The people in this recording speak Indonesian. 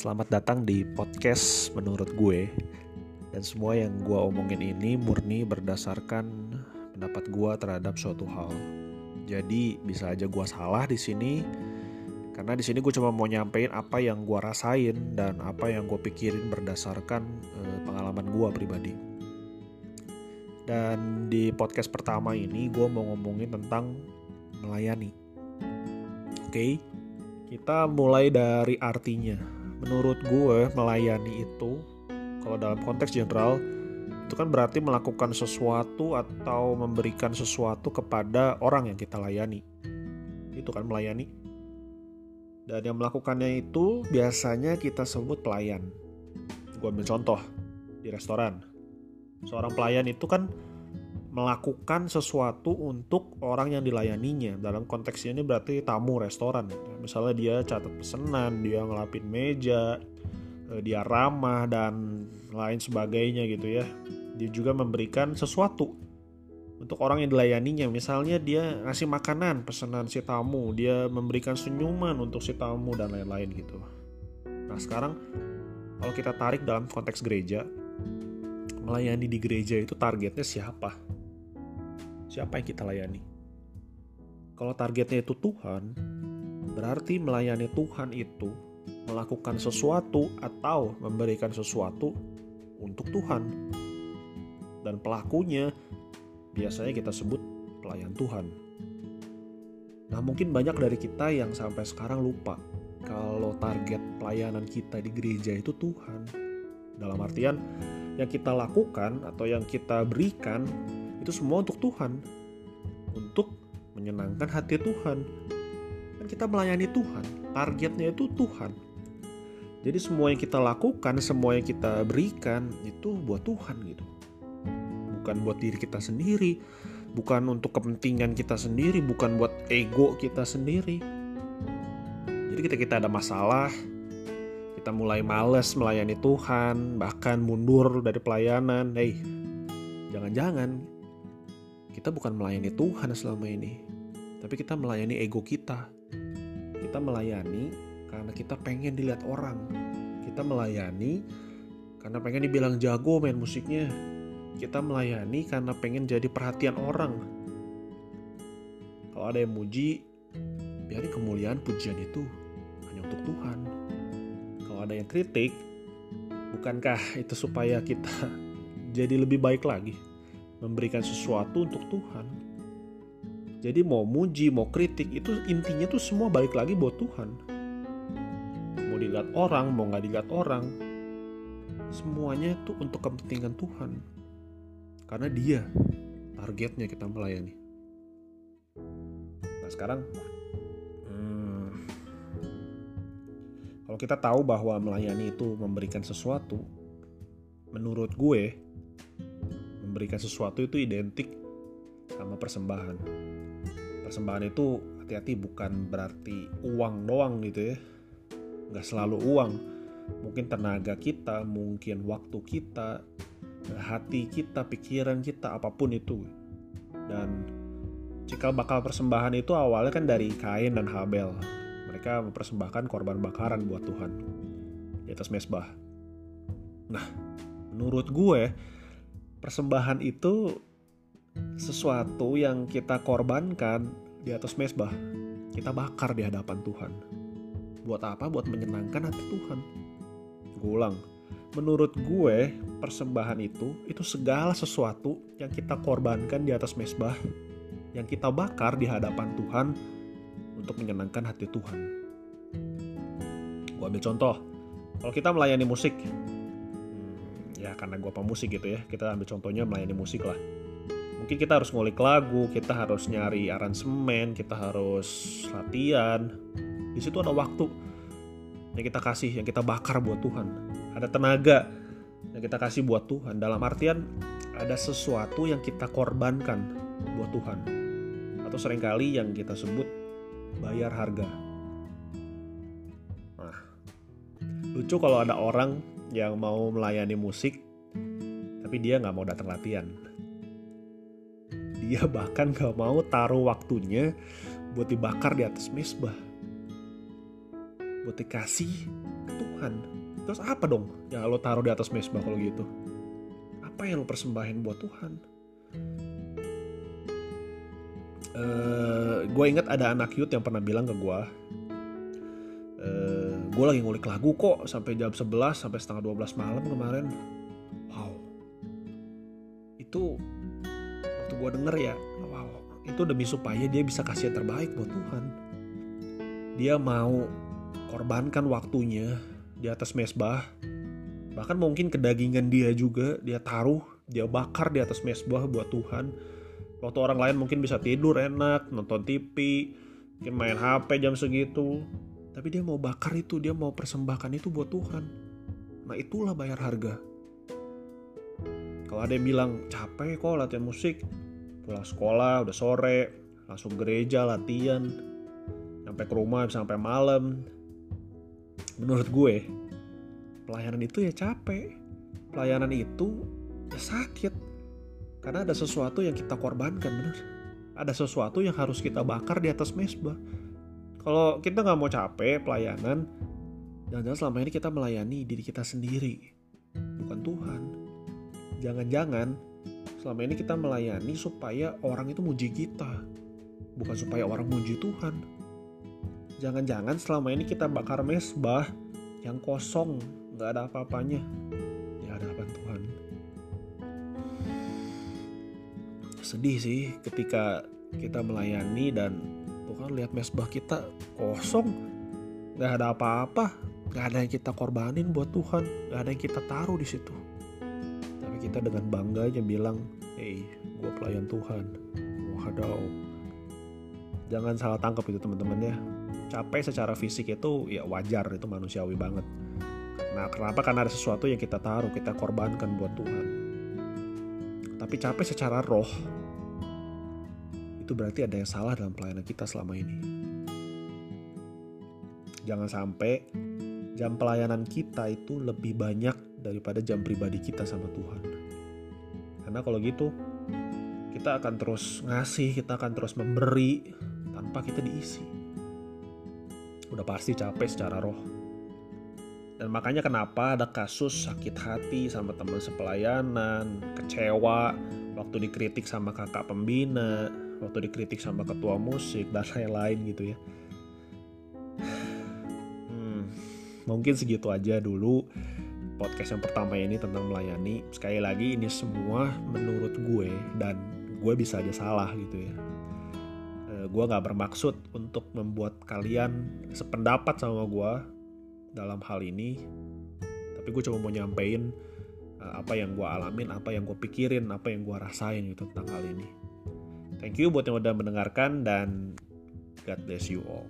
Selamat datang di podcast menurut gue. Dan semua yang gue omongin ini murni berdasarkan pendapat gue terhadap suatu hal. Jadi bisa aja gue salah di sini karena di sini gue cuma mau nyampein apa yang gue rasain dan apa yang gue pikirin berdasarkan eh, pengalaman gue pribadi. Dan di podcast pertama ini gue mau ngomongin tentang melayani. Oke, okay? kita mulai dari artinya menurut gue melayani itu kalau dalam konteks general itu kan berarti melakukan sesuatu atau memberikan sesuatu kepada orang yang kita layani. Itu kan melayani. Dan yang melakukannya itu biasanya kita sebut pelayan. Gue ambil contoh di restoran. Seorang pelayan itu kan melakukan sesuatu untuk orang yang dilayaninya. Dalam konteks ini berarti tamu restoran. Misalnya dia catat pesanan, dia ngelapin meja, eh, dia ramah dan lain sebagainya gitu ya. Dia juga memberikan sesuatu untuk orang yang dilayaninya. Misalnya dia ngasih makanan pesanan si tamu, dia memberikan senyuman untuk si tamu dan lain-lain gitu. Nah sekarang kalau kita tarik dalam konteks gereja, melayani di gereja itu targetnya siapa? Siapa yang kita layani. Kalau targetnya itu Tuhan, berarti melayani Tuhan itu melakukan sesuatu atau memberikan sesuatu untuk Tuhan. Dan pelakunya biasanya kita sebut pelayan Tuhan. Nah, mungkin banyak dari kita yang sampai sekarang lupa kalau target pelayanan kita di gereja itu Tuhan. Dalam artian, yang kita lakukan atau yang kita berikan itu semua untuk Tuhan. Untuk menyenangkan hati Tuhan. Kan kita melayani Tuhan. Targetnya itu Tuhan. Jadi semua yang kita lakukan semua yang kita berikan itu buat Tuhan gitu. Bukan buat diri kita sendiri. Bukan untuk kepentingan kita sendiri. Bukan buat ego kita sendiri. Jadi kita kita ada masalah kita mulai males melayani Tuhan bahkan mundur dari pelayanan. Hey jangan-jangan kita bukan melayani Tuhan selama ini, tapi kita melayani ego kita. Kita melayani karena kita pengen dilihat orang. Kita melayani karena pengen dibilang jago main musiknya. Kita melayani karena pengen jadi perhatian orang. Kalau ada yang muji, biarin kemuliaan pujian itu hanya untuk Tuhan. Kalau ada yang kritik, bukankah itu supaya kita jadi lebih baik lagi? Memberikan sesuatu untuk Tuhan. Jadi mau muji, mau kritik itu intinya tuh semua balik lagi buat Tuhan. Mau dilihat orang, mau nggak dilihat orang, semuanya itu untuk kepentingan Tuhan. Karena Dia targetnya kita melayani. Nah sekarang, hmm, kalau kita tahu bahwa melayani itu memberikan sesuatu, menurut gue memberikan sesuatu itu identik sama persembahan. Persembahan itu hati-hati bukan berarti uang doang gitu ya. Nggak selalu uang. Mungkin tenaga kita, mungkin waktu kita, hati kita, pikiran kita, apa pun itu. Dan cikal bakal persembahan itu awalnya kan dari Kain dan Habel. Mereka mempersembahkan korban bakaran buat Tuhan di atas mesbah. Nah, menurut gue persembahan itu sesuatu yang kita korbankan di atas mesbah. Kita bakar di hadapan Tuhan. Buat apa? Buat menyenangkan hati Tuhan. Gue ulang. Menurut gue, persembahan itu itu segala sesuatu yang kita korbankan di atas mesbah, yang kita bakar di hadapan Tuhan untuk menyenangkan hati Tuhan. Gue ambil contoh. Kalau kita melayani musik, ya karena gue pemusik gitu ya kita ambil contohnya melayani musik lah. Mungkin kita harus ngulik lagu kita harus nyari aransemen kita harus latihan. Di situ ada waktu yang kita kasih yang kita bakar buat Tuhan. Ada tenaga yang kita kasih buat Tuhan. Dalam artian ada sesuatu yang kita korbankan buat Tuhan. Atau sering kali yang kita sebut bayar harga. Nah lucu kalau ada orang yang mau melayani musik tapi dia nggak mau datang latihan. Dia bahkan nggak mau taruh waktunya buat dibakar di atas mesbah buat dikasih ke Tuhan. Terus apa dong yang lo taruh di atas mesbah kalau gitu? Apa yang lo persembahin buat Tuhan? Uh, gue inget ada anak youth yang pernah bilang ke gue gue lagi ngulik lagu kok sampai jam 11 sampai setengah 12 malam kemarin. Wow. Itu waktu gue denger ya wow. Itu demi supaya dia bisa kasih yang terbaik buat Tuhan. Dia mau korbankan waktunya di atas mesbah. Bahkan mungkin kedagingan dia juga dia taruh dia bakar di atas mesbah buat Tuhan. Waktu orang lain mungkin bisa tidur enak nonton TV mungkin main HP jam segitu tapi dia mau bakar itu dia mau persembahkan itu buat Tuhan. Nah itulah bayar harga. Kalau ada yang bilang capek kok latihan musik. Pulang sekolah udah sore langsung gereja latihan. Sampai ke rumah sampai malam. Menurut gue pelayanan itu ya capek. Pelayanan itu ya sakit. Karena ada sesuatu yang kita korbankan bener. Ada sesuatu yang harus kita bakar di atas mesbah kalau kita nggak mau capek pelayanan jangan-jangan selama ini kita melayani diri kita sendiri bukan Tuhan. Jangan-jangan selama ini kita melayani supaya orang itu muji kita bukan supaya orang muji Tuhan. Jangan-jangan selama ini kita bakar mesbah yang kosong, nggak ada apa-apanya. Di hadapan Tuhan. Sedih sih ketika kita melayani dan Tuhan lihat mesbah kita kosong, nggak ada apa-apa, nggak ada yang kita korbanin buat Tuhan, nggak ada yang kita taruh di situ. Tapi kita dengan bangganya bilang, hey, gue pelayan Tuhan. Waduh, jangan salah tangkap itu teman-teman ya. Capek secara fisik itu ya wajar itu manusiawi banget. Nah kenapa? Karena ada sesuatu yang kita taruh kita korbankan buat Tuhan. Tapi capek secara roh itu berarti ada yang salah dalam pelayanan kita selama ini. Jangan sampai jam pelayanan kita itu lebih banyak daripada jam pribadi kita sama Tuhan. Karena kalau gitu kita akan terus ngasih kita akan terus memberi tanpa kita diisi. Udah pasti capek secara roh. Dan makanya kenapa ada kasus sakit hati sama teman sepelayanan, kecewa waktu dikritik sama kakak pembina, waktu dikritik sama ketua musik dan lain-lain gitu ya. Hmm, mungkin segitu aja dulu podcast yang pertama ini tentang melayani. Sekali lagi ini semua menurut gue dan gue bisa aja salah gitu ya gue gak bermaksud untuk membuat kalian sependapat sama gue dalam hal ini tapi gue cuma mau nyampein uh, apa yang gue alamin apa yang gue pikirin apa yang gue rasain gitu tentang hal ini thank you buat yang udah mendengarkan dan God bless you all